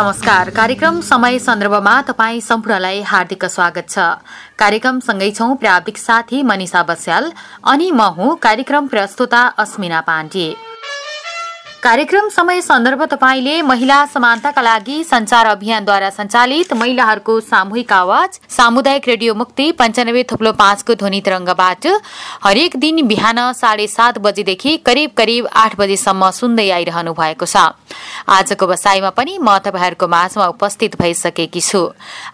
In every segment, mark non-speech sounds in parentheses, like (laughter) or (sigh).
नमस्कार। कार्यक्रम समय सन्दर्भमा तपाईँ सम्पूर्णलाई हार्दिक स्वागत छ। कार्यक्रम सँगै छौं प्राविधिक साथी मनिषा बस्याल अनि म हुँ कार्यक्रम प्रस्तुता अस्मिना पाण्डे। कार्यक्रम समय सन्दर्भ तपाईँले महिला समानताका लागि संचार अभियानद्वारा सञ्चालित महिलाहरूको सामूहिक आवाज सामुदायिक रेडियो मुक्ति पञ्चानब्बे थुप्लो पाँचको ध्वनि तरङ्गबाट हरेक दिन बिहान साढे सात बजेदेखि करिब करिब आठ बजेसम्म सुन्दै आइरहनु भएको छ। आजको बसाईमा पनि म तपाईँहरूको माझमा उपस्थित भइसकेकी छु।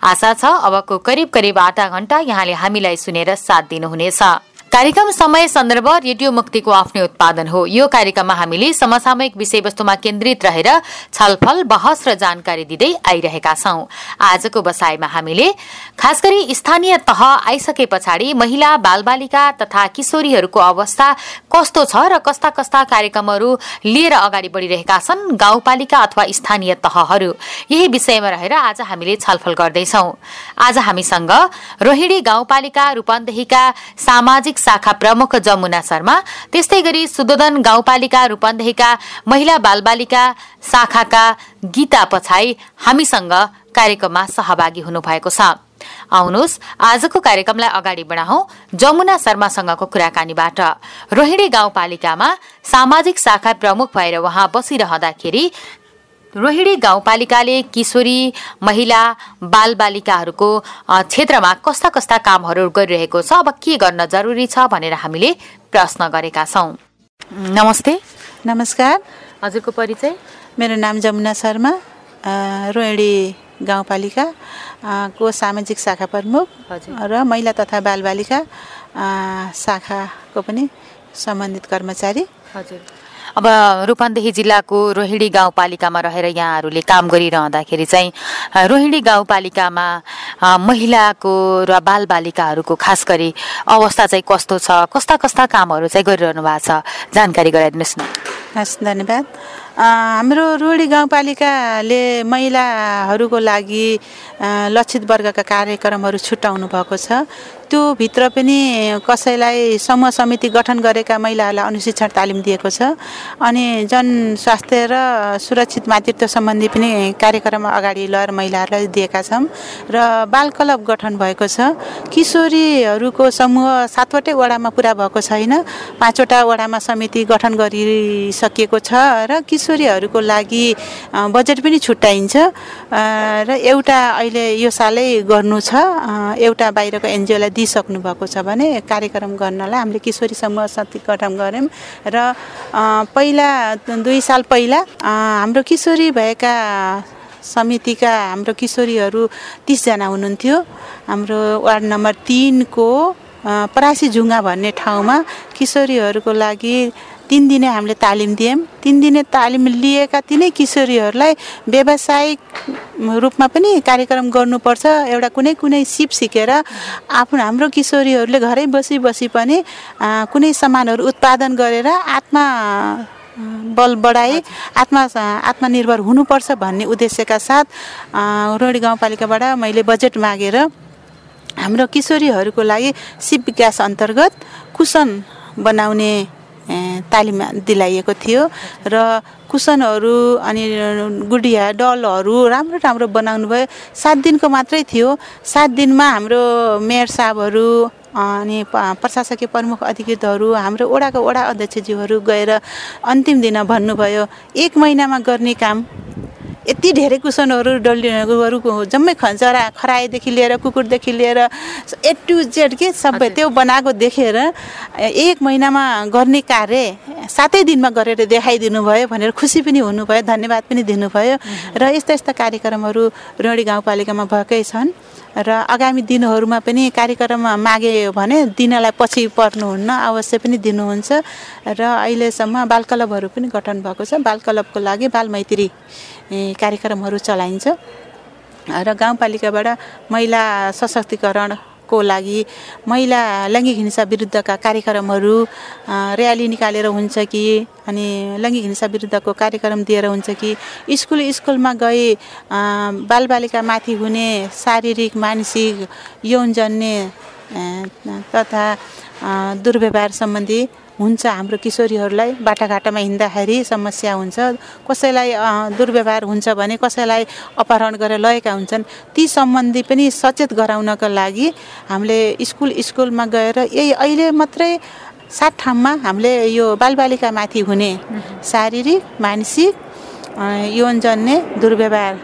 आशा छ अबको करिब करिब आधा घण्टा यहाँले हामीलाई सुनेर साथ दिनुहुनेछ। कार्यक्रम समय सन्दर्भ रेडियो मुक्तिको आफ्नै उत्पादन हो। यो कार्यक्रममा हामीले समसामयिक विषयवस्तुमा केन्द्रित रहेर छलफल बहस र जानकारी दिँदै आइरहेका छौं। आजको बसाईमा हामीले खास गरी स्थानीय तह आइसके पछाडि महिला बालबालिका तथा किशोरीहरूको अवस्था कस्तो छ र कस्ता कस्ता कार्यक्रमहरू लिएर अगाडि बढ़िरहेका छन् गाउँपालिका अथवा स्थानीय तहहरू? यही विषयमा रहेर आज हामीले छलफल गर्दैछौ। आज हामीसँग रोहिणी गाउँपालिका रूपन्देहीका सामाजिक शाखा प्रमुख जमुना शर्मा त्यस्तै गरी सुदोधन गाउँपालिका रूपन्देहीका महिला बालबालिका शाखाका गीता पछाई हामीसँग कार्यक्रममा सहभागी हुनुभएको छ। आउनुहोस् आजको कार्यक्रमलाई अगाडि बढाउँ जमुना शर्मासँगको कुराकानीबाट। रोहिणी गाउँपालिकामा सामाजिक शाखा प्रमुख भएर उहाँ बसिरहँदाखेरि रोहिणी गाउँपालिकाले किशोरी महिला बालबालिकाहरूको क्षेत्रमा कस्ता कस्ता कामहरू गरिरहेको छ अब के गर्न जरुरी छ भनेर हामीले प्रश्न गरेका छौँ। नमस्ते। नमस्कार। हजुरको परिचय? मेरो नाम जमुना शर्मा रोहिणी गाउँपालिका को सामाजिक शाखा प्रमुख र महिला तथा बालबालिका शाखाको पनि सम्बन्धित कर्मचारी। हजुर। अब रूपन्देही जिल्लाको रोहिणी गाउँपालिकामा रहेर यहाँहरूले काम गरिरहँदाखेरि चाहिँ रोहिणी गाउँपालिकामा महिलाको र बालबालिकाहरूको खास गरी अवस्था चाहिँ कस्तो छ? कस्ता कस्ता कामहरू चाहिँ गरिरहनु भएको छ? जानकारी गराइदिनुहोस् न। हस् धन्यवाद। हाम्रो रोडी गाउँपालिकाले महिलाहरूको लागि लक्षित वर्गका कार्यक्रमहरू छुट्याउनु भएको छ। त्यो भित्र पनि कसैलाई समूह समिति गठन गरेका महिलाहरूलाई अनुशिक्षण तालिम दिएको छ। अनि जनस्वास्थ्य र सुरक्षित मातृत्व सम्बन्धी पनि कार्यक्रम अगाडि लगेर महिलाहरूलाई दिएका छौँ र बाल क्लब गठन भएको छ। किशोरीहरूको समूह सातवटै वडामा पुरा भएको छैन। पाँचवटा वडामा समिति गठन गरिसकिएको छ र किशोरीहरूको लागि बजेट पनि छुट्याइन्छ। र एउटा अहिले यो सालै गर्नु छ। एउटा बाहिरको एनजिओलाई दिइसक्नु भएको छ भने कार्यक्रम गर्नलाई हामीले किशोरी समूह सति गठन गऱ्यौँ। र पहिला दुई साल पहिला हाम्रो किशोरी भएका समितिका हाम्रो किशोरीहरू तिसजना हुनुहुन्थ्यो। हाम्रो वार्ड नम्बर तिनको परासी झुङ्गा भन्ने ठाउँमा किशोरीहरूको लागि तिन दिने हामीले तालिम दियौँ। तिन दिने तालिम लिएका तिनै किशोरीहरूलाई व्यावसायिक रूपमा पनि कार्यक्रम गर्नुपर्छ। एउटा कुनै कुनै सिप सिकेर आफ्नो हाम्रो किशोरीहरूले घरै बसी बसी पनि कुनै सामानहरू उत्पादन गरेर आत्मा बल बढाए आत्मा आत्मनिर्भर हुनुपर्छ भन्ने उद्देश्यका साथ रोडी गाउँपालिकाबाट मैले बजेट मागेर हाम्रो किशोरीहरूको लागि सिप विकास अन्तर्गत कुसन बनाउने तालिम दिलाइएको थियो र कुसनहरू अनि गुडिया डलहरू राम्रो राम्रो बनाउनु भयो। सात दिनको मात्रै थियो। सात दिनमा हाम्रो मेयर साहबहरू अनि प्रशासकीय प्रमुख अधिकृतहरू हाम्रो ओडाको वडा अध्यक्षज्यूहरू गएर अन्तिम दिन भन्नुभयो। एक महिनामा गर्ने काम यति धेरै कुसनहरू डल्लीहरू जम्मै खन्चरा खरायोदेखि लिएर कुकुरदेखि लिएर ए टु जेड के सबै त्यो बनाएको देखेर एक महिनामा गर्ने कार्य सातै दिनमा गरेर देखाइदिनु भयो भनेर खुसी पनि हुनुभयो धन्यवाद पनि दिनुभयो। र यस्ता यस्ता कार्यक्रमहरू रोडी गाउँपालिकामा भएकै छन्। र आगामी दिनहरूमा पनि कार्यक्रममा मागे भने दिनलाई पछि पर्नुहुन्न अवश्य पनि दिनुहुन्छ। र अहिलेसम्म बाल क्लबहरू पनि गठन भएको छ। बाल क्लबको लागि बाल मैत्री कार्यक्रमहरू चलाइन्छ। र गाउँपालिकाबाट महिला सशक्तिकरण को लागि महिला लैङ्गिक हिंसा विरुद्धका कार्यक्रमहरू र्याली निकालेर हुन्छ कि अनि लैङ्गिक हिंसा विरुद्धको कार्यक्रम दिएर हुन्छ कि स्कुल स्कुलमा गए बालबालिकामाथि हुने शारीरिक मानसिक यौनजन्य तथा दुर्व्यवहार सम्बन्धी हुन्छ हाम्रो किशोरीहरूलाई बाटाघाटामा हिँड्दाखेरि समस्या हुन्छ। कसैलाई दुर्व्यवहार हुन्छ भने कसैलाई अपहरण गरेर लगेका हुन्छन्। ती सम्बन्धी पनि सचेत गराउनको लागि हामीले स्कुल स्कुलमा गएर यही अहिले मात्रै सात ठाउँमा हामीले यो बालबालिकामाथि हुने शारीरिक मानसिक यौनजन्य दुर्व्यवहार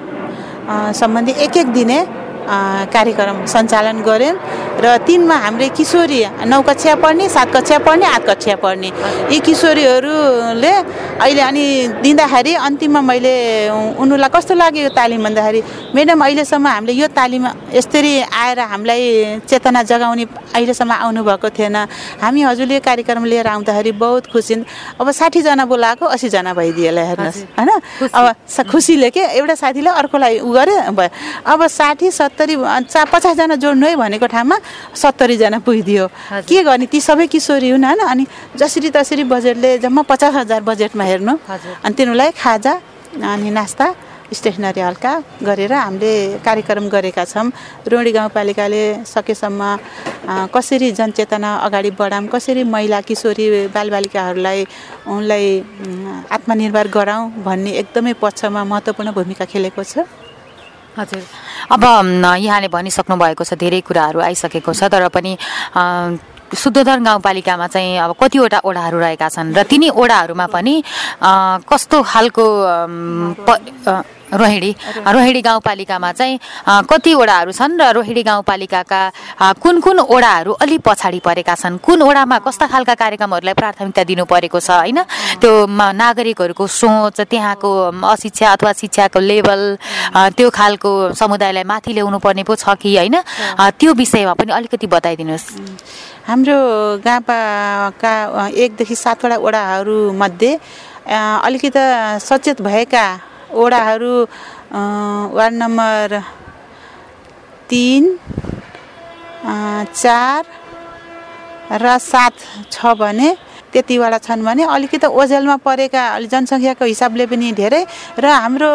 सम्बन्धी एक एक दिने कार्यक्रम सञ्चालन गऱ्यौँ। र तिनमा हाम्रै किशोरी नौ कक्षा पढ्ने सात कक्षा पढ्ने आठ कक्षा पढ्ने। यी किशोरीहरूले अहिले अनि दिँदाखेरि अन्तिममा मैले उनीहरूलाई कस्तो लाग्यो यो तालिम भन्दाखेरि म्याडम अहिलेसम्म हामीले यो तालिम यसरी आएर हामीलाई चेतना जगाउने अहिलेसम्म आउनुभएको थिएन। हामी हजुरले कार्यक्रम लिएर आउँदाखेरि बहुत खुसी अब साठीजना बोलाएको असीजना भइदिएला हेर्नुहोस् होइन? अब खुसीले के? एउटा साथीले अर्कोलाई उ गऱ्यो भयो। अब साठी सत्तरी चा पचासजना जोड्नु है भनेको ठाउँमा सत्तरीजना पुगिदियो। के गर्ने? ती सबै किशोरी हुन् होइन? अनि जसरी तसरी बजेटले जम्मा पचास हजार बजेटमा हेर्नु। अनि तिनीहरूलाई खाजा अनि नास्ता स्टेसनरी हल्का गरेर हामीले कार्यक्रम गरेका छौँ। रोडी गाउँपालिकाले सकेसम्म कसरी जनचेतना अगाडि बढाऊँ कसरी महिला किशोरी बालबालिकाहरूलाई उनलाई आत्मनिर्भर गराउँ भन्ने एकदमै पक्षमा महत्त्वपूर्ण भूमिका खेलेको छ। हजुर। अब यहाँले भनिसक्नु भएको छ धेरै कुराहरू आइसकेको छ तर पनि शुद्धोधर गाउँपालिकामा चाहिँ अब कतिवटा ओडाहरू रहेका छन् र तिनी ओडाहरूमा पनि कस्तो खालको रोहिणी। रोहिणी। गाउँपालिकामा चाहिँ कति ओडाहरू छन् र रोहिणी गाउँपालिकाका कुन कुन ओडाहरू अलि पछाडि परेका छन्? कुन ओडामा कस्ता खालका कार्यक्रमहरूलाई प्राथमिकता दिनु परेको छ होइन? त्यो नागरिकहरूको सोच त्यहाँको अशिक्षा अथवा शिक्षाको लेभल त्यो खालको समुदायलाई माथि ल्याउनु पर्ने पो छ कि होइन? त्यो विषयमा पनि अलिकति बताइदिनुहोस्। हाम्रो गापाका एकदेखि सातवटा ओडाहरूमध्ये अलिकति सचेत भएका ओडाहरू वार्ड नम्बर तिन चार र सात छ भने त्यतिवटा छन् भने अलिकति ओझेलमा परेका अलि जनसङ्ख्याको हिसाबले पनि धेरै र हाम्रो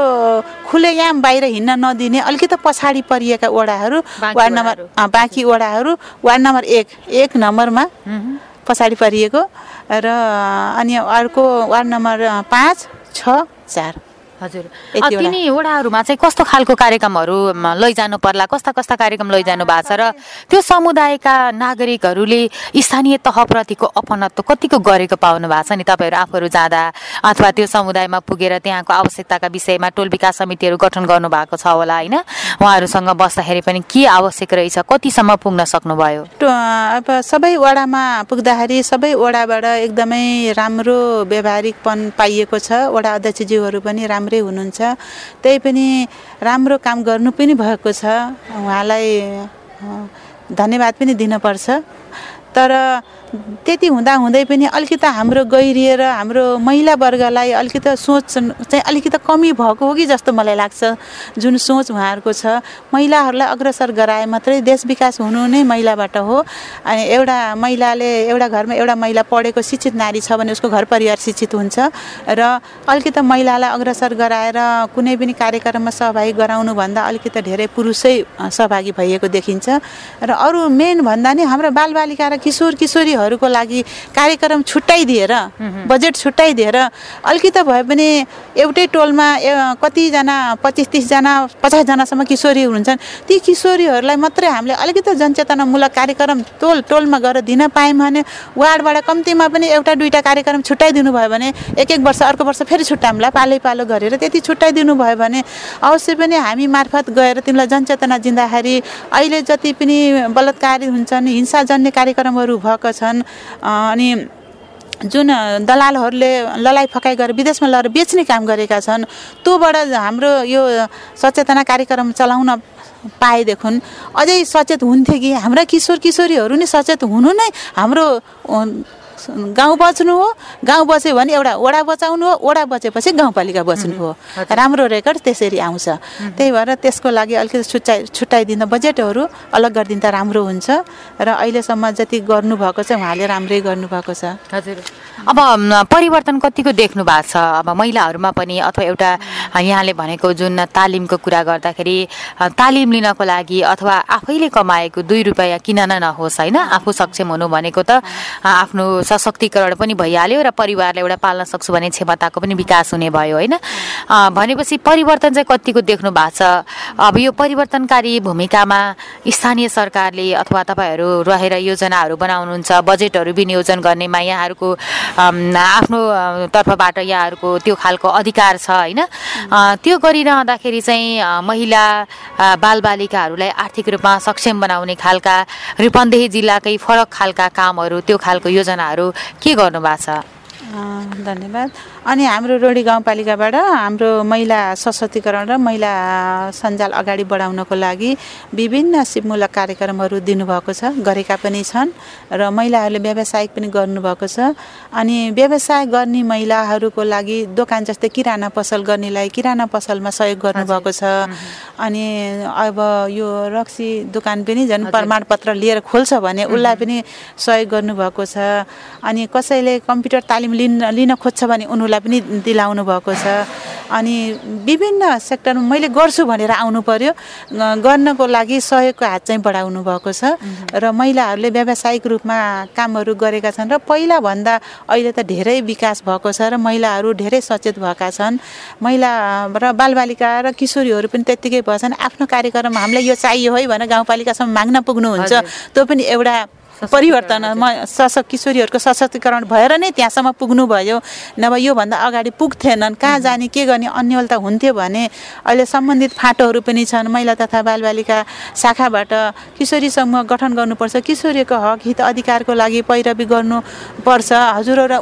खुलेआम बाहिर हिँड्न नदिने अलिकति पछाडि परिएका ओडाहरू वार्ड नम्बर बाँकी ओडाहरू वार्ड नम्बर एक एक नम्बरमा पछाडि परिएको र अनि अर्को वार्ड नम्बर पाँच छ चार। हजुर। तिनी वडाहरूमा चाहिँ कस्तो खालको कार्यक्रमहरू लैजानु पर्ला? कस्ता कस्ता कार्यक्रम लैजानु भएको छ? र त्यो समुदायका नागरिकहरूले स्थानीय तहप्रतिको अपनत्व कतिको गरेको पाउनु भएको छ नि? तपाईँहरू आफूहरू जाँदा अथवा त्यो समुदायमा पुगेर त्यहाँको आवश्यकताका विषयमा टोल विकास समितिहरू गठन गर्नुभएको छ होला होइन? उहाँहरूसँग बस्दाखेरि पनि के आवश्यक रहेछ? कतिसम्म पुग्न सक्नुभयो? अब सबै वडामा पुग्दाखेरि सबै वडाबाट एकदमै राम्रो व्यवहारिकपन पाइएको छ। वडा अध्यक्षज्यूहरू पनि राम्रो राम्रै हुनुहुन्छ। त्यही पनि राम्रो काम गर्नु पनि भएको छ। उहाँलाई धन्यवाद पनि दिनुपर्छ। तर त्यति हुँदा हुँदै पनि अलिकति हाम्रो गहिरिएर हाम्रो महिला वर्गलाई अलिकति सोच चाहिँ अलिकति कमी भएको हो कि जस्तो मलाई लाग्छ। जुन सोच उहाँहरूको छ महिलाहरूलाई अग्रसर गराए मात्रै देश विकास हुनु नै महिलाबाट हो। अनि एउटा महिलाले एउटा घरमा एउटा महिला पढेको शिक्षित नारी छ भने उसको घर परिवार शिक्षित हुन्छ। र अलिकति महिलालाई अग्रसर गराएर कुनै पनि कार्यक्रममा सहभागी गराउनुभन्दा अलिकति धेरै पुरुषै सहभागी भइएको देखिन्छ। र अरू मेन भन्दा नि हाम्रो बालबालिका र किशोर किशोरी हरूको लागि कार्यक्रम छुट्याइदिएर बजेट छुट्याइदिएर अलिकति भए पनि एउटै टोलमा कतिजना पच्चिस तिसजना पचासजनासम्म किशोरी हुन्छन्। ती किशोरीहरूलाई मात्रै हामीले अलिकति जनचेतनामूलक कार्यक्रम टोल टोलमा गएर दिन पायौँ भने वार्डबाट कम्तीमा पनि एउटा दुईवटा कार्यक्रम छुट्याइदिनु भयो भने एक एक वर्ष अर्को वर्ष फेरि छुट्याउँला पालै पालो गरेर त्यति छुट्याइदिनु भयो भने अवश्य पनि हामी मार्फत गएर तिमीलाई जनचेतना दिँदाखेरि अहिले जति पनि बलात्कारी हुन्छन् हिंसाजन्य कार्यक्रमहरू भएको छ छन्। अनि जुन दलालहरूले ललाइ फकाइ गरेर विदेशमा लगेर बेच्ने काम गरेका छन् त्योबाट हाम्रो यो सचेतना कार्यक्रम चलाउन पाएदेखि अझै सचेत हुन्थ्यो कि हाम्रा किशोर किशोरीहरू नै सचेत हुनु नै हाम्रो गाउँ बच्नु हो गाउँ बच्यो भने एउटा वडा बचाउनु हो वडा बचेपछि गाउँपालिका बच्नु हो। राम्रो रेकर्ड त्यसरी आउँछ। त्यही भएर त्यसको लागि अलिकति छुट्याइ छुट्याइदिँदा बजेटहरू अलग गरिदिँदा राम्रो हुन्छ। र अहिलेसम्म जति गर्नुभएको छ उहाँले राम्रै गर्नुभएको छ। हजुर। अब परिवर्तन कतिको देख्नु भएको छ? अब महिलाहरूमा पनि अथवा एउटा यहाँले भनेको जुन तालिमको कुरा गर्दाखेरि तालिम लिनको लागि अथवा आफैले कमाएको दुई रुपियाँ किन नहोस् होइन? आफू सक्षम हुनु भनेको त आफ्नो सशक्तिकरण पनि भइहाल्यो र परिवारलाई एउटा पाल्न सक्छु भन्ने क्षमताको पनि विकास हुने भयो होइन? भनेपछि परिवर्तन चाहिँ कतिको देख्नु भएको छ? अब यो परिवर्तनकारी भूमिकामा स्थानीय सरकारले अथवा तपाईँहरू रहेर योजनाहरू बनाउनुहुन्छ बजेटहरू विनियोजन गर्नेमा यहाँहरूको आफ्नो तर्फबाट यहाँहरूको त्यो खालको अधिकार छ होइन? त्यो गरिरहँदाखेरि चाहिँ महिला बालबालिकाहरूलाई आर्थिक रूपमा सक्षम बनाउने खालका रूपन्देही जिल्लाकै फरक खालका कामहरू त्यो खालको योजनाहरू के गर्नुभएको छ? अँ, धन्यवाद। अनि हाम्रो रोडी गाउँपालिकाबाट हाम्रो महिला सशक्तिकरण र महिला सञ्जाल अगाडि बढाउनको लागि विभिन्न सिपमूलक कार्यक्रमहरू दिनुभएको छ गरेका पनि छन् र महिलाहरूले व्यावसायिक पनि गर्नुभएको छ। अनि व्यवसाय गर्ने महिलाहरूको लागि दोकान जस्तै किराना पसल गर्नेलाई किराना पसलमा सहयोग गर्नुभएको छ। अनि अब यो रक्सी दोकान पनि झन् प्रमाणपत्र लिएर खोल्छ भने उसलाई पनि सहयोग गर्नुभएको छ। अनि कसैले कम्प्युटर तालिम लिन लिन खोज्छ भने उनीहरूलाई पनि दिलाउनु भएको छ। अनि विभिन्न सेक्टरमा मैले गर्छु भनेर आउनु पर्यो। गर्नको लागि सहयोगको हात चाहिँ बढाउनु भएको छ। र महिलाहरूले व्यावसायिक रूपमा कामहरू गरेका छन् र पहिलाभन्दा अहिले त धेरै विकास भएको छ र महिलाहरू धेरै सचेत भएका छन्। महिला र बालबालिका र किशोरीहरू पनि त्यत्तिकै भएछन्। आफ्नो कार्यक्रम हामीलाई यो चाहियो है भनेर गाउँपालिकासम्म माग्न पुग्नुहुन्छ। त्यो पनि एउटा परिवर्तन म सशक्त किशोरीहरूको सशक्तिकरण भएर नै त्यहाँसम्म पुग्नुभयो। नभए योभन्दा अगाडि पुग्थेनन्। कहाँ जाने के गर्ने अन्यल त हुन्थ्यो भने अहिले सम्बन्धित फाँटोहरू पनि छन्। महिला तथा बालबालिका शाखाबाट किशोरी समूह गठन गर्नुपर्छ। किशोरीको हक हित अधिकारको लागि पैरवी गर्नुपर्छ। हजुरहरू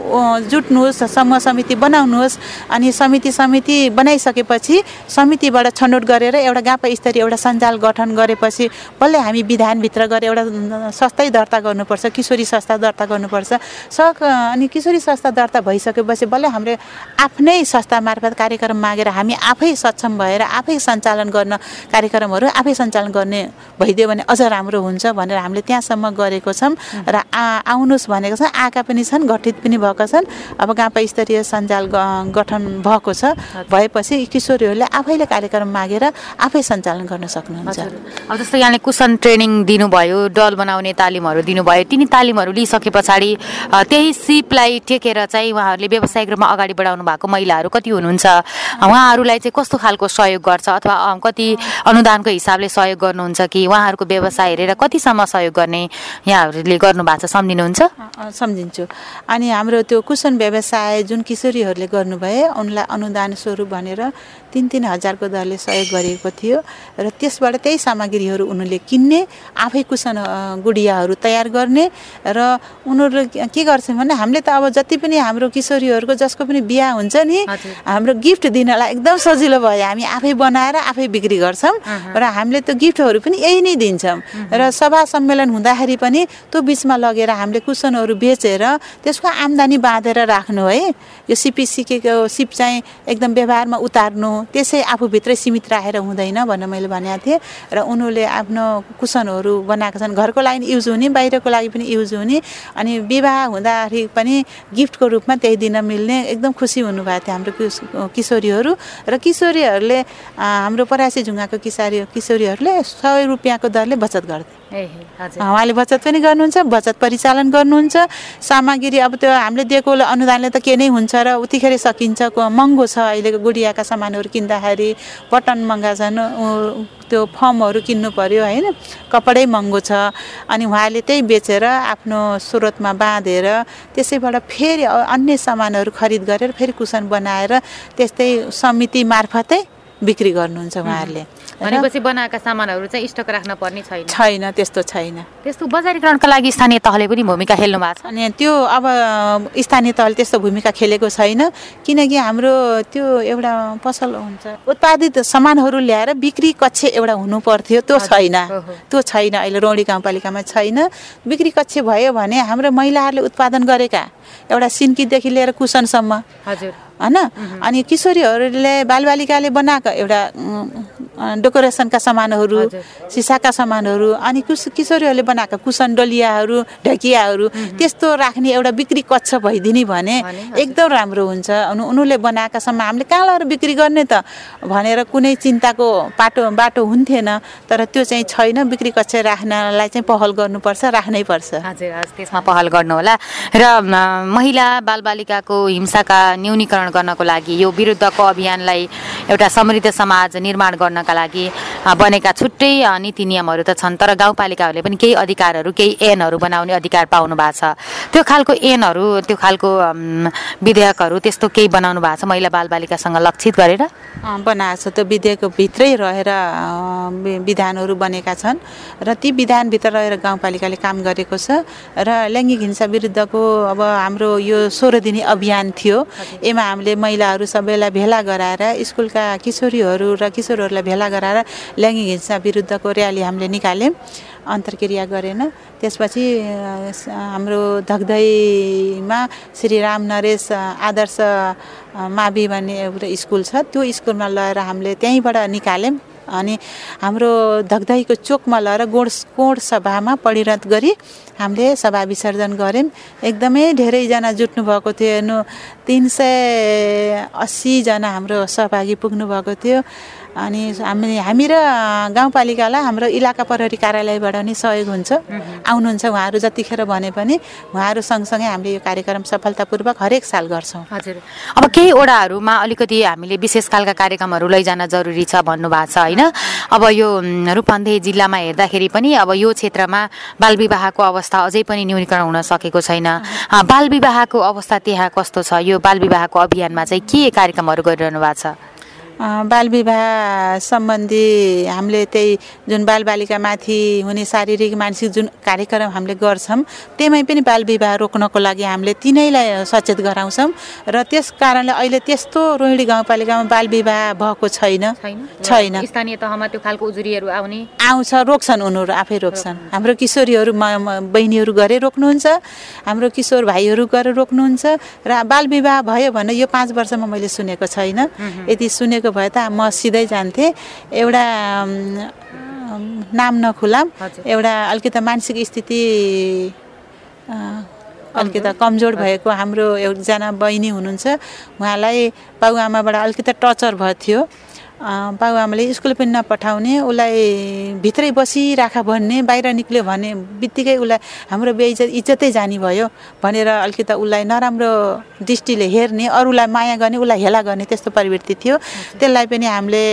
जुट्नुहोस् समूह समिति बनाउनुहोस् अनि समिति समिति बनाइसकेपछि समितिबाट छनौट गरेर एउटा गापा स्तरीय एउटा सञ्जाल गठन गरेपछि बल्ल हामी विधानभित्र गएर एउटा अ, संस्थै दर्ता गर्नुपर्छ किशोरी संस्था दर्ता गर्नुपर्छ। सक अनि किशोरी संस्था दर्ता भइसकेपछि बल्ल हाम्रो आफ्नै संस्था मार्फत कार्यक्रम मागेर हामी आफै सक्षम भएर आफै सञ्चालन गर्न कार्यक्रमहरू आफै सञ्चालन गर्ने भइदियो भने अझ राम्रो हुन्छ भनेर हामीले त्यहाँसम्म गरेको छौँ र आ आउनुहोस् भनेको छ। आएका पनि छन् गठित पनि भएका छन्। अब गापा स्तरीय सञ्जाल गठन भएको छ। भएपछि किशोरीहरूले आफैले कार्यक्रम मागेर आफै सञ्चालन गर्न सक्नुहुन्छ। अब जस्तो यहाँले कुसन ट्रेनिङ दिनुभयो डल बनाउने तालिमहरू दिनुभयो। तिनी तालिमहरू लिइसके पछाडि त्यही सिपलाई टेकेर चाहिँ उहाँहरूले व्यावसायिक रूपमा अगाडि बढाउनु भएको महिलाहरू कति हुनुहुन्छ? उहाँहरूलाई चाहिँ कस्तो खालको सहयोग गर्छ अथवा कति अनुदानको हिसाबले सहयोग गर्नुहुन्छ कि उहाँहरूको व्यवसाय हेरेर कतिसम्म सहयोग गर्ने यहाँहरूले गर्नु भएको छ सम्झिनुहुन्छ? सम्झिन्छु। अनि हाम्रो त्यो कुसन व्यवसाय जुन किशोरीहरूले गर्नुभए उनलाई अनुदान स्वरूप भनेर तिन तिन हजारको दरले सहयोग गरिएको थियो। र त्यसबाट त्यही सामग्रीहरू उनीहरूले किन्ने आफै कुसन गुडियाहरू तयार गर्ने र उनीहरू के गर्छन् भने हामीले त अब जति पनि हाम्रो किशोरीहरूको जसको पनि बिहा हुन्छ नि। हाम्रो गिफ्ट दिनलाई एकदम सजिलो भयो। हामी आफै बनाएर आफै बिक्री गर्छौँ र हामीले त्यो गिफ्टहरू पनि यही नै दिन्छौँ। र सभा सम्मेलन हुँदाखेरि पनि त्यो बिचमा लगेर हामीले कुसनहरू बेचेर त्यसको आम्दानी बाँधेर राख्नु है। यो सिपी सिकेको सिप चाहिँ एकदम व्यवहारमा उतार्नु त्यसै आफूभित्रै सीमित राखेर हुँदैन भनेर मैले भनेको थिएँ। र उनीहरूले आफ्नो कुसनहरू बनाएका छन्। घरको लागि युज हुने बाहिरको लागि पनि युज हुने अनि विवाह हुँदाखेरि पनि गिफ्टको रूपमा त्यही दिन मिल्ने एकदम खुसी हुनुभएको थियो हाम्रो किशोरीहरू र किशोरीहरूले हाम्रो परासी झुङ्गाको किसारी किशोरीहरूले सय रुपियाँको दरले बचत गर्थे। उहाँले बचत पनि गर्नुहुन्छ बचत परिचालन गर्नुहुन्छ। सामग्री अब त्यो हामीले दिएको अनुदानले त के नै हुन्छ र उतिखेर सकिन्छ महँगो छ अहिलेको गुडियाका सामानहरू किन्दाखेरि बटन महँगा छन् त्यो फर्महरू किन्नु पर्यो होइन? कपडै महँगो छ। अनि उहाँले त्यही बेचेर आफ्नो स्रोतमा बाँधेर त्यसैबाट फेरि अन्य सामानहरू खरिद गरेर फेरि कुसन बनाएर त्यस्तै समिति मार्फतै बिक्री गर्नुहुन्छ उहाँहरूले। भनेपछि बनाएका सामानहरू चाहिँ स्टक राख्न पर्ने छैन। छैन त्यस्तो छैन। त्यस्तो बजारीकरणका लागि स्थानीय तहले पनि भूमिका खेल्नु भएको छ। अनि त्यो अब स्थानीय तहले त्यस्तो भूमिका खेलेको छैन किनकि हाम्रो त्यो एउटा पसल हुन्छ उत्पादित सामानहरू ल्याएर बिक्री कक्ष एउटा हुनु पर्थ्यो त्यो छैन। त्यो छैन अहिले रौडी गाउँपालिकामा छैन। बिक्री कक्ष भयो भने हाम्रो महिलाहरूले उत्पादन गरेका एउटा सिन्कीदेखि लिएर कुसनसम्म। हजुर। होइन? अनि किशोरीहरूले बालबालिकाले बनाएको एउटा डेकोरेसनका सामानहरू सिसाका सामानहरू अनि कुस किशोरीहरूले बनाएका कुसन डलियाहरू ढकियाहरू त्यस्तो राख्ने एउटा बिक्री कक्ष भइदिने भने एकदम राम्रो हुन्छ। अनि उनीहरूले बनाएका सामान हामीले कहाँ लगेर बिक्री गर्ने त भनेर कुनै चिन्ताको बाटो बाटो हुन्थेन तर त्यो चाहिँ छैन। बिक्री कक्ष राख्नलाई चाहिँ पहल गर्नुपर्छ राख्नै पर्छ। हजुर त्यसमा पहल गर्नुहोला। र महिला बालबालिकाको हिंसाका न्यूनीकरण गर्नको लागि यो विरुद्धको अभियानलाई एउटा समृद्ध समाज निर्माण गर्नका लागि बनेका छुट्टै नीति नियमहरू त छन् तर गाउँपालिकाहरूले पनि केही अधिकारहरू केही ऐनहरू बनाउने अधिकार पाउनु भएको छ। त्यो खालको ऐनहरू त्यो खालको विधेयकहरू त्यस्तो केही बनाउनु भएको छ महिला बालबालिकासँग लक्षित गरेर? बनाएको छ त्यो विधेयकको भित्रै रहेर विधानहरू बनेका छन् र ती विधानभित्र रहेर गाउँपालिकाले काम गरेको छ र लैङ्गिक हिंसा विरुद्धको अब हाम्रो यो सोह्र दिने अभियान थियो यसमा हामीले महिलाहरू सबैलाई भेला गराएर स्कुलका किशोरीहरू र किशोरहरूलाई भेला गराएर लैङ्गिक हिंसा विरुद्धको र्याली हामीले निकाल्यौँ। अन्तर्क्रिया गरेन। त्यसपछि हाम्रो धगधैमा श्री राम नरेश आदर्श मावि भन्ने एउटा स्कुल छ। त्यो स्कुलमा लगेर हामीले त्यहीँबाट निकाल्यौँ। अनि हाम्रो धगधैको चोकमा लगेर गोड कोड सभामा परिणत गरी हामीले सभा विसर्जन गऱ्यौँ। एकदमै धेरैजना जुट्नु भएको थियो हेर्नु तिन सय अस्सीजना हाम्रो सहभागी पुग्नु भएको थियो। अनि हामी हामी र गाउँपालिकालाई हाम्रो इलाका प्रहरी कार्यालयबाट नि सहयोग हुन्छ। आउनुहुन्छ उहाँहरू जतिखेर भने पनि उहाँहरू सँगसँगै हामीले यो कार्यक्रम सफलतापूर्वक हरेक साल गर्छौँ। हजुर। अब केही ओडाहरूमा अलिकति हामीले विशेष खालका कार्यक्रमहरू लैजान जरुरी छ भन्नुभएको छ होइन? अब यो रूपन्देही जिल्लामा हेर्दाखेरि पनि अब यो क्षेत्रमा बालविवाहको अवस्था अझै पनि न्यूनीकरण हुन सकेको छैन। बालविवाहको अवस्था त्यहाँ कस्तो छ? यो बालविवाहको अभियानमा चाहिँ के कार्यक्रमहरू गरिरहनु भएको छ? बालविवाह सम्बन्धी हामीले त्यही जुन बालबालिकामाथि हुने शारीरिक मानसिक जुन कार्यक्रम हामीले गर्छौँ त्यहीमै पनि बालविवाह रोक्नको लागि हामीले तिनैलाई सचेत गराउँछौँ र त्यस कारणले अहिले त्यस्तो रोहिणी गाउँपालिकामा बालविवाह भएको छैन। छैन? स्थानीय तहमा त्यो खालको उजुरीहरू आउने? आउँछ रोक्छन् उनीहरू आफै रोक्छन्। हाम्रो किशोरीहरू बहिनीहरू गरे रोक्नुहुन्छ हाम्रो किशोर भाइहरू गरेर रोक्नुहुन्छ र बालविवाह भयो भने यो पाँच वर्षमा मैले सुनेको छैन। यदि सुनेको गरेको भए त म सिधै जान्थेँ। एउटा नाम नखुलाम एउटा अलिकति मानसिक स्थिति अलिकति कमजोर भएको हाम्रो एकजना बहिनी हुनुहुन्छ। उहाँलाई बाबुआमाबाट अलिकति टर्चर भएको थियो। बाबुआमाले स्कुल पनि नपठाउने उसलाई भित्रै बसिराख भन्ने बाहिर निक्ल्यो भने बित्तिकै उसलाई हाम्रो बेइज्जत इज्जतै जाने भयो भनेर अलिकति उसलाई नराम्रो दृष्टिले हेर्ने अरूलाई माया गर्ने उसलाई हेला गर्ने त्यस्तो प्रवृत्ति थियो। त्यसलाई पनि हामीले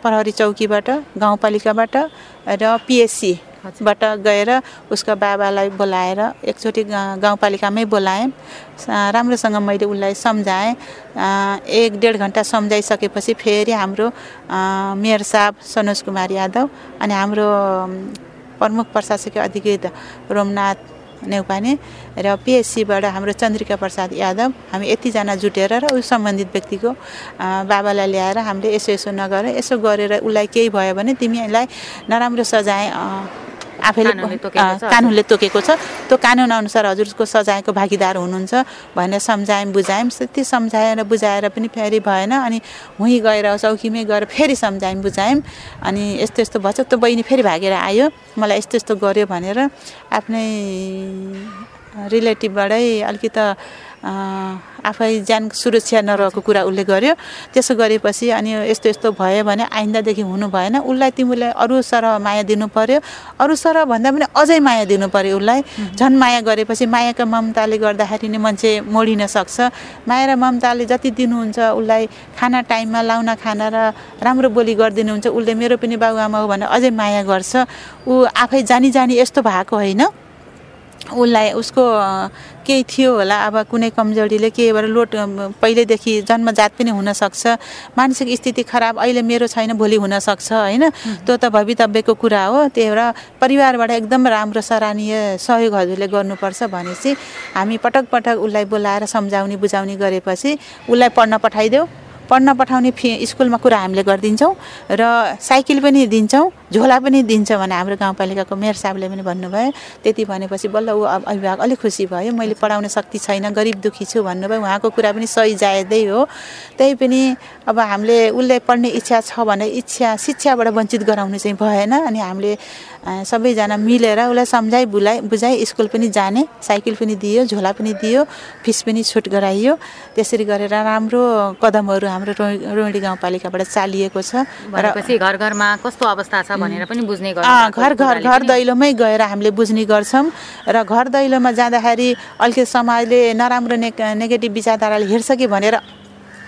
प्रहरी चौकीबाट गाउँपालिकाबाट र पिएससी बाट गएर उसको बाबालाई बोलाएर एकचोटि गाउँपालिकामै बोलाएँ। राम्रोसँग मैले उसलाई सम्झाएँ। एक डेढ घन्टा सम्झाइसकेपछि फेरि हाम्रो मेयर साहब सनोज कुमार यादव अनि हाम्रो प्रमुख प्रशासकीय अधिकृत रोमनाथ नेउपाने र पिएचसीबाट हाम्रो चन्द्रिका प्रसाद यादव हामी यतिजना जुटेर र उस सम्बन्धित व्यक्तिको बाबालाई ल्याएर हामीले यसो यसो नगरेर यसो गरेर उसलाई केही भयो भने तिमीलाई नराम्रो सजाय आफैले कानुनले तोकेको छ त्यो कानुन अनुसार हजुरको सजायको भागीदार हुनुहुन्छ भनेर सम्झायौँ बुझायौँ। त्यति सम्झाएर बुझाएर पनि फेरि भएन। अनि हुँ गएर चौकीमै गएर फेरि सम्झायौँ बुझायौँ। अनि यस्तो यस्तो भएछ। त्यो बहिनी फेरि भागेर आयो। मलाई यस्तो यस्तो गर्यो भनेर आफ्नै रिलेटिभबाटै अलिकति आफै ज्यान सुरक्षा नरहेको कुरा उसले गर्यो। त्यसो गरेपछि अनि यस्तो यस्तो भयो भने आइन्दादेखि हुनु भएन। उसलाई तिमीले अरू सरह माया दिनु पर्यो। अरू सरह भन्दा पनि अझै माया दिनु पर्यो उसलाई। झन् माया गरेपछि मायाको ममताले गर्दाखेरि नै मान्छे मोडिन सक्छ। माया र ममताले जति दिनुहुन्छ उसलाई खाना टाइममा लाउन खाना र राम्रो बोली गरिदिनुहुन्छ। उसले मेरो पनि बाबुआमा हो भने अझै माया गर्छ। ऊ आफै जानी जानी यस्तो भएको होइन। उसलाई उसको केही थियो होला। अब कुनै कमजोरीले केहीबाट लोट पहिल्यैदेखि जन्मजात पनि हुनसक्छ। मानसिक स्थिति खराब अहिले मेरो छैन भोलि हुनसक्छ होइन? त्यो त भवितव्यको कुरा हो। त्यही भएर परिवारबाट एकदम राम्रो सराहनीय सहयोग हजुरले गर्नुपर्छ भनेपछि हामी पटक पटक उसलाई बोलाएर सम्झाउने बुझाउने गरेपछि उसलाई पढ्न पठाइदेऊ। पढ्न पठाउने फी स्कुलमा कुरा हामीले गरिदिन्छौँ र साइकल पनि दिन्छौँ। झोला पनि दिन्छ भने हाम्रो गाउँपालिकाको मेयर साहबले पनि भन्नुभयो। त्यति भनेपछि बल्ल ऊ अभिभावक अलिक खुसी भयो। मैले पढाउने शक्ति छैन गरिब दुःखी छु भन्नुभयो। उहाँको कुरा पनि सही जायदै हो। त्यही पनि अब हामीले उसले पढ्ने इच्छा छ भने इच्छा शिक्षाबाट वञ्चित गराउनु चाहिँ भएन। अनि हामीले सबैजना मिलेर उसलाई सम्झाइ बुझाइ बुझाइ स्कुल पनि जाने साइकल पनि दियो झोला पनि दियो फिस पनि छुट गराइयो। त्यसरी गरेर राम्रो कदमहरू हाम्रो रोहिणी गाउँपालिकाबाट चालिएको छ। र घर घरमा कस्तो अवस्था छ भनेर पनि बुझ्ने घर घर घर दैलोमै गएर हामीले बुझ्ने गर्छौँ र घर दैलोमा जाँदाखेरि अलिकति समाजले नराम्रो ने नेगेटिभ विचारधाराले हेर्छ कि भनेर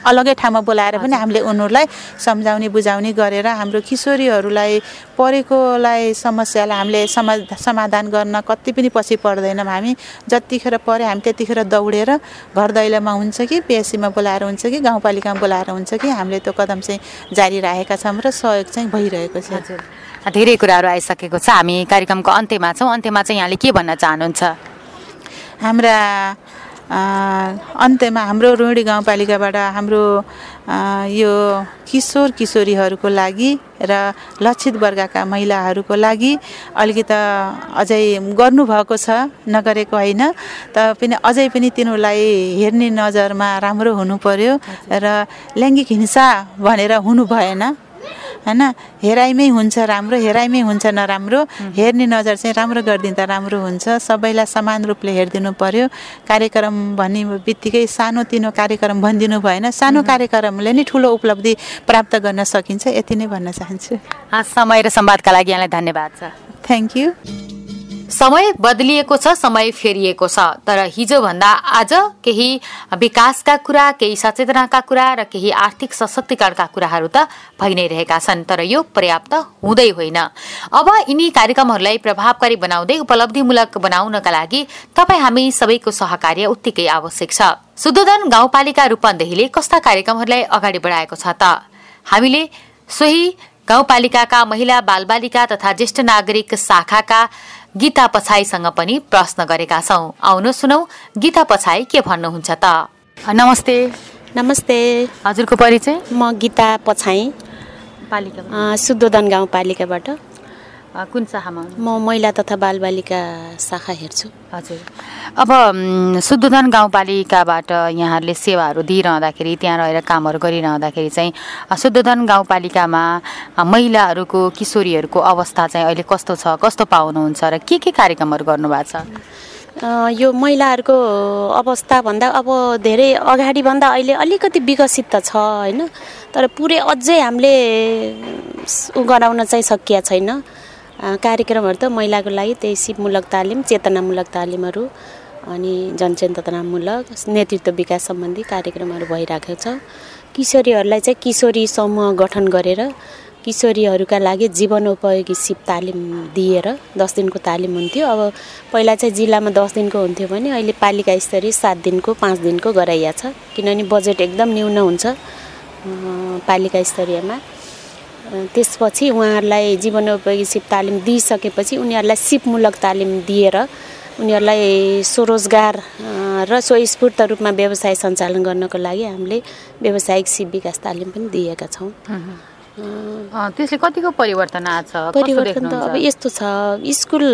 अलग्गै ठाउँमा बोलाएर पनि हामीले उनीहरूलाई सम्झाउने बुझाउने गरेर हाम्रो किशोरीहरूलाई परेकोलाई समस्यालाई हामीले समा समाधान गर्न कति पनि पछि पर्दैनौँ हामी। जतिखेर पऱ्यो हामी त्यतिखेर दौडेर घर दैलोमा हुन्छ कि पिएससीमा बोलाएर हुन्छ कि गाउँपालिकामा बोलाएर हुन्छ कि हामीले त्यो कदम चाहिँ जारी राखेका छौँ र सहयोग चाहिँ भइरहेको छ। धेरै कुराहरू आइसकेको छ। हामी कार्यक्रमको अन्त्यमा छौँ। अन्त्यमा चाहिँ यहाँले के भन्न चाहनुहुन्छ? हाम्रा अन्त्यमा हाम्रो रोहिणी गाउँपालिकाबाट हाम्रो यो किशोर किशोरीहरूको लागि र लक्षित वर्गका महिलाहरूको लागि अलिकति अझै गर्नुभएको छ नगरेको होइन। पनि अझै पनि तिनीहरूलाई हेर्ने नजरमा राम्रो हुनु पर्यो र लैङ्गिक हिंसा भनेर हुनु भएन। होइन हेराइमै हुन्छ राम्रो हेराइमै हुन्छ नराम्रो। हेर्ने नजर चाहिँ राम्रो गरिदिँदा राम्रो हुन्छ। सबैलाई समान रूपले हेरिदिनु पर्यो। कार्यक्रम भन्ने बित्तिकै सानोतिनो कार्यक्रम भनिदिनु भएन। सानो कार्यक्रमले नै ठुलो उपलब्धि प्राप्त गर्न सकिन्छ। यति नै भन्न चाहन्छु। समय र संवादका लागि यहाँलाई धन्यवाद छ थ्याङ्क यू समय बदलिएको छ समय फेरिएको छ। तर हिजोभन्दा आज केही विकासका कुरा केही सचेतनाका कुरा र केही आर्थिक सशक्तिकरणका कुराहरू त भइ नै रहेका छन् तर यो पर्याप्त हुँदै होइन। अब यिनी कार्यक्रमहरूलाई प्रभावकारी बनाउँदै उपलब्धिमूलक बनाउनका लागि तपाईँ हामी सबैको सहकार्य उत्तिकै आवश्यक छ। शुद्धोधन गाउँपालिका रूपन्देहीले कस्ता कार्यक्रमहरूलाई अगाडि बढाएको छ त? हामीले सोही गाउँपालिकाका महिला बालबालिका तथा ज्येष्ठ नागरिक शाखाका गीता पछाईसँग पनि प्रश्न गरेका छौँ। आउनु सुनौ गीता पछाई के भन्नुहुन्छ त? नमस्ते। नमस्ते। हजुरको परिचय? म गीता पछाई पालिका शुद्धोदन गाउँपालिकाबाट। कुन शाखामा? म महिला तथा बालबालिका शाखा हेर्छु। हजुर। अब शुद्धोधन गाउँपालिकाबाट यहाँहरूले सेवाहरू दिइरहँदाखेरि त्यहाँ रहेर कामहरू गरिरहँदाखेरि चाहिँ शुद्धोधन गाउँपालिकामा महिलाहरूको किशोरीहरूको अवस्था चाहिँ अहिले कस्तो छ कस्तो पाउनुहुन्छ र के के कार्यक्रमहरू गर्नुभएको छ? यो महिलाहरूको अवस्थाभन्दा अब धेरै अगाडिभन्दा अहिले अलिकति विकसित त छ होइन? तर पुरै अझै हामीले उ गराउन चाहिँ सकिया छैन। कार्यक्रमहरू त महिलाको लागि त्यही सिपमूलक तालिम चेतनामूलक तालिमहरू अनि जनचेतनामूलक नेतृत्व विकास सम्बन्धी कार्यक्रमहरू भइरहेको छ। किशोरीहरूलाई चाहिँ किशोरी समूह गठन गरेर किशोरीहरूका लागि जीवनोपयोगी सिप तालिम दिएर दस दिनको तालिम हुन्थ्यो। अब पहिला चाहिँ जिल्लामा दस दिनको हुन्थ्यो भने अहिले पालिका स्तरीय सात दिनको पाँच दिनको गराइया छ। किनभने बजेट एकदम न्यून हुन्छ पालिका स्तरीयमा। त्यसपछि उहाँहरूलाई जीवनोपयोगी सिप तालिम दिइसकेपछि उनीहरूलाई सिपमूलक तालिम दिएर उनीहरूलाई स्वरोजगार र स्वस्फूर्त रूपमा व्यवसाय सञ्चालन गर्नको लागि हामीले व्यावसायिक सिप विकास तालिम पनि दिएका छौँ। त्यसले कतिको परिवर्तन आएको छ? परिवर्तन त अब यस्तो छ स्कुल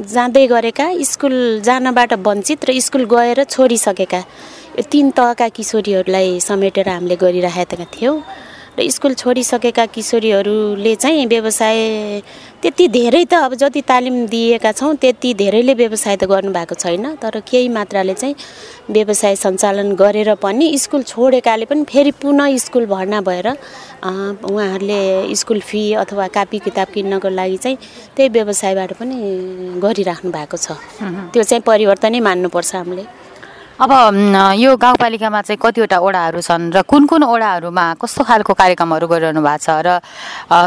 जाँदै गरेका स्कुल जानबाट वञ्चित र स्कुल गएर छोडिसकेका। यो तिन तहका किशोरीहरूलाई समेटेर हामीले गरिराखेका थियौँ। र स्कुल छोडिसकेका किशोरीहरूले चाहिँ व्यवसाय त्यति धेरै त अब जति तालिम दिएका छौँ त्यति धेरैले व्यवसाय त गर्नुभएको छैन। तर केही मात्राले चाहिँ व्यवसाय सञ्चालन गरेर पनि स्कुल छोडेकाले पनि फेरि पुनः स्कुल भर्ना भएर उहाँहरूले स्कुल फी अथवा कापी किताब किन्नको लागि चाहिँ त्यही व्यवसायबाट पनि गरिराख्नु भएको छ। त्यो चाहिँ परिवर्तनै मान्नुपर्छ हामीले। अब यो गाउँपालिकामा चाहिँ कतिवटा ओडाहरू छन् र कुन कुन ओडाहरूमा कस्तो खालको कार्यक्रमहरू गरिरहनु भएको छ र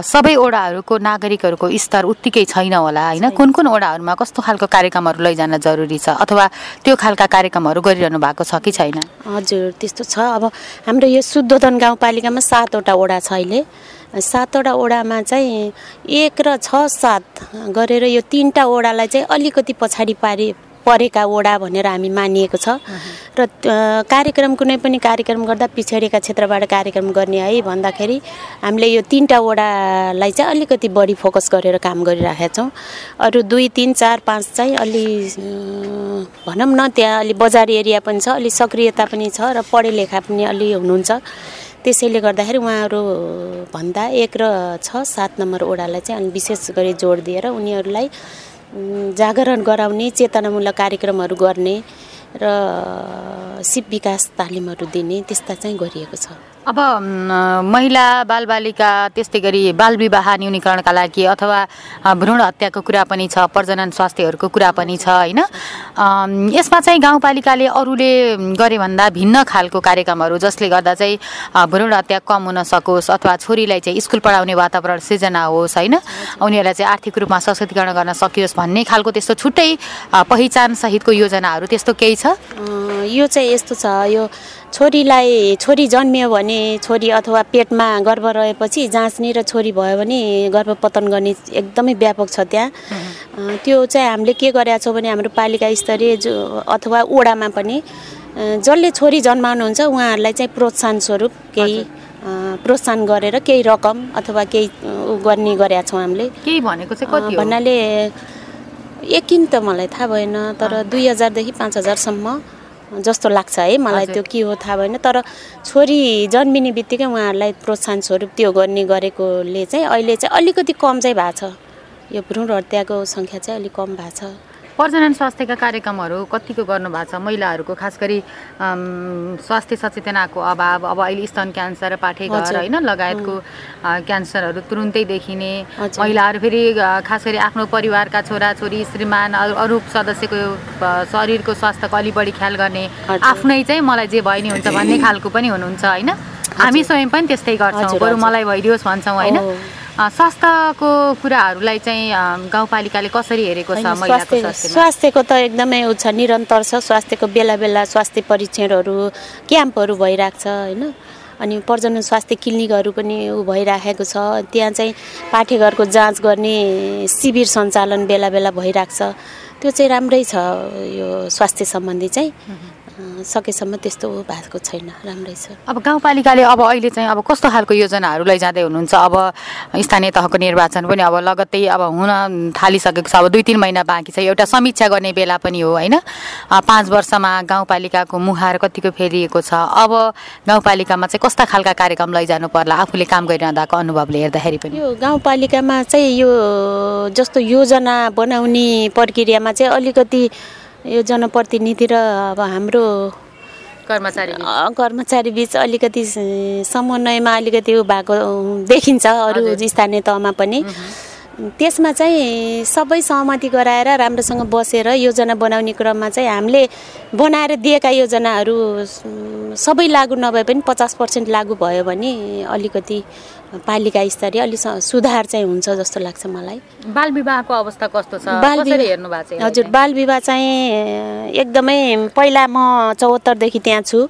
सबै ओडाहरूको नागरिकहरूको स्तर उत्तिकै छैन होला होइन? कुन कुन ओडाहरूमा कस्तो खालको कार्यक्रमहरू लैजान जरुरी छ अथवा त्यो खालका कार्यक्रमहरू गरिरहनु भएको छ कि छैन? हजुर त्यस्तो छ। अब हाम्रो यो शुद्धोधन गाउँपालिकामा सातवटा ओडा छ अहिले। सातवटा ओडामा चाहिँ एक र छ सात गरेर यो तिनवटा ओडालाई चाहिँ अलिकति पछाडि पारि परेका वडा भनेर हामी मानिएको छ। र कार्यक्रम कुनै पनि कार्यक्रम गर्दा पिछडिएका क्षेत्रबाट कार्यक्रम गर्ने है भन्दाखेरि हामीले यो तिनवटा वडालाई चाहिँ अलिकति बढी फोकस गरेर काम गरिराखेका छौँ। अरू दुई तिन चार पाँच चाहिँ अलि भनौँ न त्यहाँ अलि बजार एरिया पनि छ अलि सक्रियता पनि छ र पढे लेखा पनि अलि हुनुहुन्छ। त्यसैले गर्दाखेरि उहाँहरू भन्दा एक र छ सात नम्बर ओडालाई चाहिँ अनि विशेष गरी जोड दिएर उनीहरूलाई जागरण गराउने चेतनामूलक कार्यक्रमहरू गर्ने र सिप विकास तालिमहरू दिने त्यस्ता चाहिँ गरिएको छ। अब महिला बालबालिका त्यस्तै गरी बालविवाह न्यूनीकरणका लागि अथवा भ्रूण हत्याको कुरा पनि छ प्रजनन स्वास्थ्यहरूको कुरा पनि छ होइन? यसमा चाहिँ गाउँपालिकाले अरूले गरे भन्दा भिन्न खालको कार्यक्रमहरू जसले गर्दा चाहिँ भ्रूण हत्या कम हुन सकोस् अथवा छोरीलाई चाहिँ स्कुल पढाउने वातावरण सृजना होस् होइन? उनीहरूलाई चाहिँ आर्थिक रूपमा सशक्तिकरण गर्न सकियोस् भन्ने खालको त्यस्तो छुट्टै पहिचान सहितको योजनाहरू त्यस्तो केही छ? यो चाहिँ यस्तो छ यो छोरीलाई छोरी जन्मियो भने छोरी अथवा पेटमा गर्भ रहेपछि जाँच्ने र छोरी भयो भने गर्भपतन गर्ने एकदमै व्यापक छ त्यहाँ। त्यो चाहिँ हामीले के गरेका छौँ भने हाम्रो पालिका स्तरीय जो अथवा ओडामा पनि जसले छोरी जन्माउनुहुन्छ उहाँहरूलाई चाहिँ प्रोत्साहन स्वरूप केही प्रोत्साहन गरेर केही रकम अथवा केही गर्ने गरेका छौँ हामीले। केही भनेको चाहिँ भन्नाले यकिन त मलाई थाहा भएन तर दुई हजारदेखि पाँच हजारसम्म जस्तो लाग्छ है मलाई। त्यो के हो थाहा भएन तर छोरी जन्मिने बित्तिकै उहाँहरूलाई प्रोत्साहन स्वरूप त्यो गर्ने गरेकोले चाहिँ अहिले चाहिँ अलिकति कम चाहिँ भएको छ यो भ्रूण हत्याको सङ्ख्या चाहिँ अलिक कम भएको छ प्रजनन स्वास्थ्यका कार्यक्रमहरू कतिको गर्नु भएको छ महिलाहरूको खास गरी स्वास्थ्य सचेतनाको अभाव अब अहिले स्तन क्यान्सर पाठेघर। होइन लगायतको क्यान्सरहरू तुरुन्तै देखिने। महिलाहरू फेरि खास गरी आफ्नो परिवारका छोराछोरी श्रीमान अरू अरू सदस्यको शरीरको स्वास्थ्यको अलि बढी ख्याल गर्ने। आफ्नै चाहिँ मलाई जे भयो नि हुन्छ भन्ने खालको पनि हुनुहुन्छ होइन हामी स्वयं पनि त्यस्तै गर्छौँ बरु। मलाई भइदियोस् भन्छौँ होइन स्वास्थ्यको कुराहरूलाई चाहिँ गाउँपालिकाले कसरी हेरेको छ स्वास्थ्य स्वास्थ्यको त एकदमै उ छ निरन्तर छ। स्वास्थ्यको बेला बेला स्वास्थ्य परीक्षणहरू क्याम्पहरू भइरहेको छ होइन। अनि प्रजनन स्वास्थ्य क्लिनिकहरू पनि उ भइराखेको छ। त्यहाँ चाहिँ पाठेघरको जाँच गर्ने शिविर सञ्चालन बेला बेला भइरहेको छ। त्यो चाहिँ राम्रै छ यो स्वास्थ्य सम्बन्धी चाहिँ। सकेसम्म त्यस्तो भएको छैन राम्रै छ। अब गाउँपालिकाले अब अहिले चाहिँ अब कस्तो खालको योजनाहरू लैजाँदै हुनुहुन्छ? अब स्थानीय तहको निर्वाचन पनि अब लगत्तै अब हुन थालिसकेको छ। अब दुई तिन महिना बाँकी छ। एउटा समीक्षा गर्ने बेला पनि हो होइन? पाँच वर्षमा गाउँपालिकाको मुहार कतिको फेरिएको छ? अब गाउँपालिकामा चाहिँ कस्ता खालका कार्यक्रम लैजानु पर्ला? आफूले काम गरिरहँदाको अनुभवले हेर्दाखेरि पनि। यो गाउँपालिकामा चाहिँ यो जस्तो योजना बनाउने प्रक्रियामा चाहिँ अलिकति यो जनप्रतिनिधि र अब हाम्रो कर्मचारी कर्मचारी बिच अलिकति समन्वयमा अलिकति भएको देखिन्छ अरू। स्थानीय तहमा पनि। त्यसमा चाहिँ सबै सहमति गराएर राम्रोसँग बसेर योजना बनाउने क्रममा चाहिँ हामीले बनाएर दिएका योजनाहरू सबै लागु नभए पनि पचास पर्सेन्ट लागु भयो भने अलिकति पालिका स्तरीय अलिक सुधार चाहिँ हुन्छ जस्तो लाग्छ मलाई। बाल विवाहको अवस्था कस्तो छ? बाल हेर्नु भएको छ हजुर? बाल विवाह चाहिँ एकदमै पहिला म चौहत्तरदेखि त्यहाँ छु।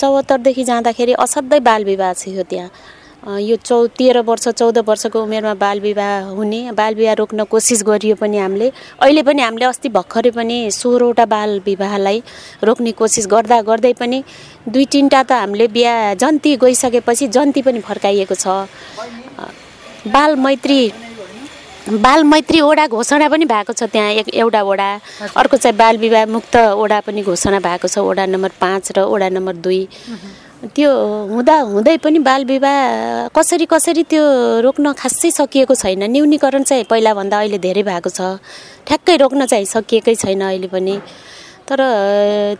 चौहत्तरदेखि जाँदाखेरि असाध्यै बाल विवाह थियो त्यहाँ। यो चौ तेह्र वर्ष चौध वर्षको उमेरमा बाल विवाह हुने बाल विवाह रोक्न कोसिस गरियो पनि हामीले। अहिले पनि हामीले अस्ति भर्खरै पनि सोह्रवटा बाल विवाहलाई रोक्ने कोसिस गर्दा गर्दै पनि दुई तिनवटा त हामीले बिहा जन्ती गइसकेपछि जन्ती पनि फर्काइएको छ। बाल मैत्री बाल मैत्री ओडा घोषणा पनि भएको छ त्यहाँ एक एउटा ओडा। अर्को चाहिँ बाल विवाह मुक्त ओडा पनि घोषणा भएको छ ओडा नम्बर पाँच र ओडा नम्बर दुई। त्यो हुँदा हुँदै पनि बाल विवाह कसरी कसरी त्यो रोक्न खासै सकिएको छैन। न्यूनीकरण चाहिँ पहिलाभन्दा अहिले धेरै भएको छ। ठ्याक्कै रोक्न चाहिँ सकिएकै छैन अहिले पनि। तर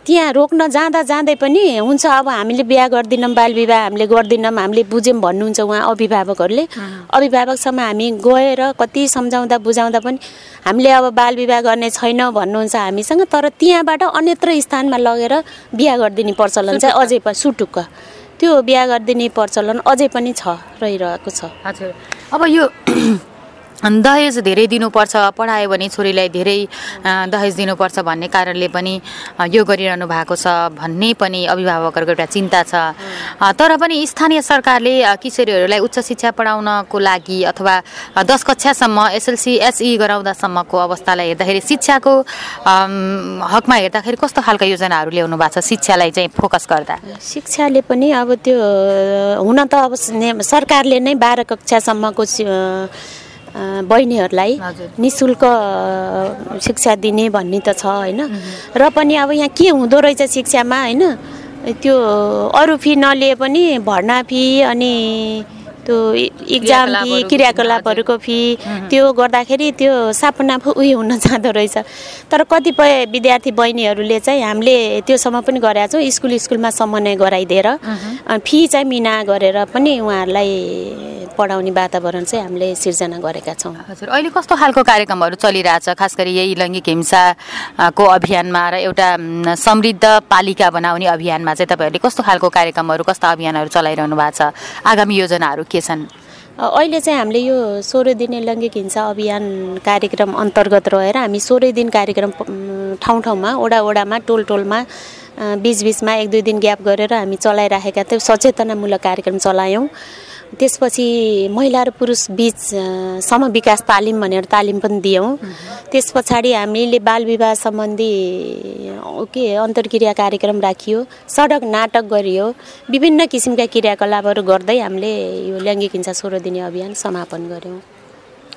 त्यहाँ रोक्न जाँदा जाँदै पनि हुन्छ अब हामीले बिहा गर्दैनौँ बाल विवाह हामीले गर्दैनौँ हामीले बुझ्यौँ भन्नुहुन्छ उहाँ अभिभावकहरूले। अभिभावकसम्म हामी गएर कति सम्झाउँदा बुझाउँदा पनि हामीले अब बाल विवाह गर्ने छैन भन्नुहुन्छ हामीसँग तर त्यहाँबाट अन्यत्र स्थानमा लगेर बिहा गरिदिने प्रचलन चाहिँ अझै पनि सुटुक्क। त्यो बिहा गरिदिने प्रचलन अझै पनि छ रहिरहेको छ। हजुर। अब यो दहेज धेरै दिनुपर्छ पढायो भने छोरीलाई धेरै दहेज दिनुपर्छ भन्ने कारणले पनि यो गरिरहनु भएको छ भन्ने पनि अभिभावकहरूको एउटा चिन्ता छ। तर पनि स्थानीय सरकारले किशोरीहरूलाई उच्च शिक्षा पढाउनको लागि अथवा दस कक्षासम्म एसएलसी एसई गराउँदासम्मको अवस्थालाई हेर्दाखेरि शिक्षाको हकमा हेर्दाखेरि कस्तो खालको योजनाहरू ल्याउनु भएको छ शिक्षालाई चाहिँ फोकस गर्दा? शिक्षाले पनि अब त्यो हुन त अब सरकारले नै बाह्र कक्षासम्मको बहिनीहरूलाई नि शुल्क शिक्षा दिने भन्ने त छ होइन? र पनि अब यहाँ के हुँदो रहेछ शिक्षामा होइन? त्यो अरू फी नलिए पनि भर्ना फी अनि त्यो इक्जाम फी क्रियाकलापहरूको फी त्यो गर्दाखेरि त्यो सापनाफु (laughs) उयो हुन जाँदो रहेछ। तर कतिपय विद्यार्थी बहिनीहरूले चाहिँ हामीले त्योसम्म पनि गरेका छौँ स्कुल स्कुलमा समन्वय गराइदिएर। फी चाहिँ मिना गरेर पनि उहाँहरूलाई पढाउने वातावरण चाहिँ हामीले सिर्जना गरेका छौँ। हजुर अहिले कस्तो खालको कार्यक्रमहरू चलिरहेछ? खास गरी यही लैङ्गिक हिंसाको अभियानमा र एउटा समृद्ध पालिका बनाउने अभियानमा चाहिँ तपाईँहरूले कस्तो खालको कार्यक्रमहरू कस्ता अभियानहरू चलाइरहनु भएको छ? आगामी योजनाहरू के छन्? अहिले चाहिँ हामीले यो सोह्र दिने लैङ्गिक हिंसा अभियान कार्यक्रम अन्तर्गत रहेर हामी सोह्रै दिन कार्यक्रम ठाउँ ठाउँमा ओडा ओडामा टोल टोलमा बिचबिचमा एक दुई दिन ग्याप गरेर हामी चलाइराखेका थियौँ सचेतनामूलक कार्यक्रम चलायौँ। त्यसपछि महिला र पुरुष बिच समविकास तालिम भनेर तालिम पनि दियौँ। त्यस पछाडि हामीले बाल विवाह सम्बन्धी के अन्तर्क्रिया कार्यक्रम राखियो सडक नाटक गरियो विभिन्न किसिमका क्रियाकलापहरू गर्दै हामीले यो लैङ्गिक हिंसा सोह्र दिने अभियान समापन गऱ्यौँ।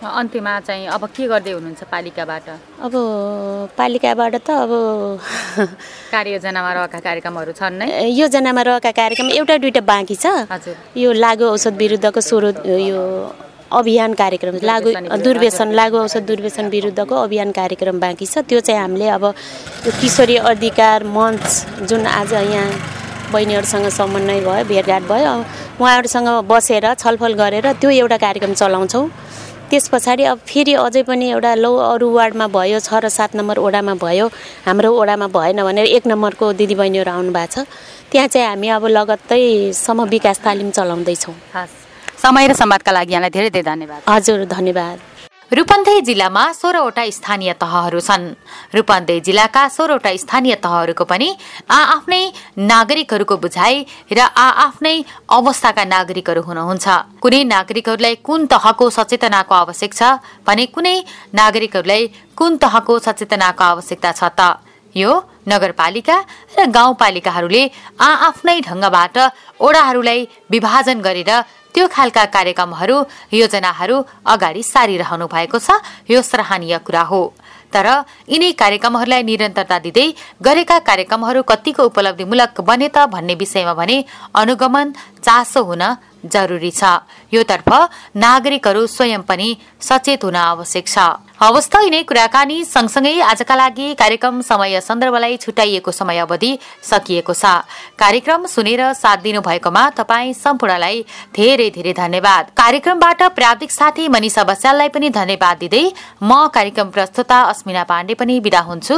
अन्त्यमा चाहिँ अब के गर्दै हुनुहुन्छ पालिकाबाट? अब पालिकाबाट त अब कार्ययोजनामा रहेका कार्यक्रमहरू छन् नै। योजनामा रहेका कार्यक्रम एउटा दुइटा बाँकी छ। हजुर। यो लागु औषध विरुद्धको स्वर यो अभियान कार्यक्रम लागु दुर्व्यसन लागु औषध दुर्व्यसन विरुद्धको अभियान कार्यक्रम बाँकी छ। त्यो चाहिँ हामीले अब यो किशोरी अधिकार मञ्च जुन आज यहाँ बहिनीहरूसँग समन्वय भयो भेटघाट भयो उहाँहरूसँग बसेर छलफल गरेर त्यो एउटा कार्यक्रम चलाउँछौँ। त्यस पछाडि अब फेरि अझै पनि एउटा लौ अरू वार्डमा भयो छ र सात नम्बर ओडामा भयो। हाम्रो ओडामा भएन भनेर एक नम्बरको दिदीबहिनीहरू आउनु भएको छ। त्यहाँ चाहिँ हामी अब लगत्तै समविकास तालिम चलाउँदैछौँ। समय र संवादका लागि यहाँलाई धेरै धेरै धन्यवाद। हजुर धन्यवाद। रूपन्देही जिल्लामा सोह्रवटा स्थानीय तहहरू छन्। रूपन्देही जिल्लाका सोह्रवटा स्थानीय तहहरूको पनि आ आफ्नै नागरिकहरूको बुझाइ र आ आफ्नै अवस्थाका नागरिकहरू हुनुहुन्छ। कुनै नागरिकहरूलाई कुन तहको सचेतनाको आवश्यक छ भने कुनै नागरिकहरूलाई कुन तहको सचेतनाको आवश्यकता छ त? यो नगरपालिका र गाउँपालिकाहरूले आ आफ्नै ढङ्गबाट ओडाहरूलाई विभाजन गरेर त्यो खालका कार्यक्रमहरू योजनाहरू अगाडि सारिरहनु भएको छ। यो सराहनीय कुरा हो। तर यिनै कार्यक्रमहरूलाई निरन्तरता दिँदै गरेका कार्यक्रमहरू कतिको उपलब्धिमूलक बने त भन्ने विषयमा भने अनुगमन चासो हुन जरुरी छ। योतर्फ नागरिकहरू स्वयं पनि सचेत हुन आवश्यक छ। अवस्था यिनै कुराकानी सँगसँगै आजका लागि कार्यक्रम समय सन्दर्भलाई छुट्याइएको समय अवधि सकिएको छ। कार्यक्रम सुनेर साथ दिनु भएकोमा तपाईँ सम्पूर्णलाई धेरै धेरै धन्यवाद। कार्यक्रमबाट प्राविधिक साथी मनिषा बस्याललाई पनि धन्यवाद दिँदै म कार्यक्रम प्रस्तुता अस्मिना पाण्डे पनि विदा हुन्छु।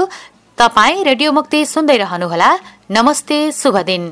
तपाईँ रेडियो मुक्ति सुन्दै रहनुहोला। नमस्ते शुभ दिन।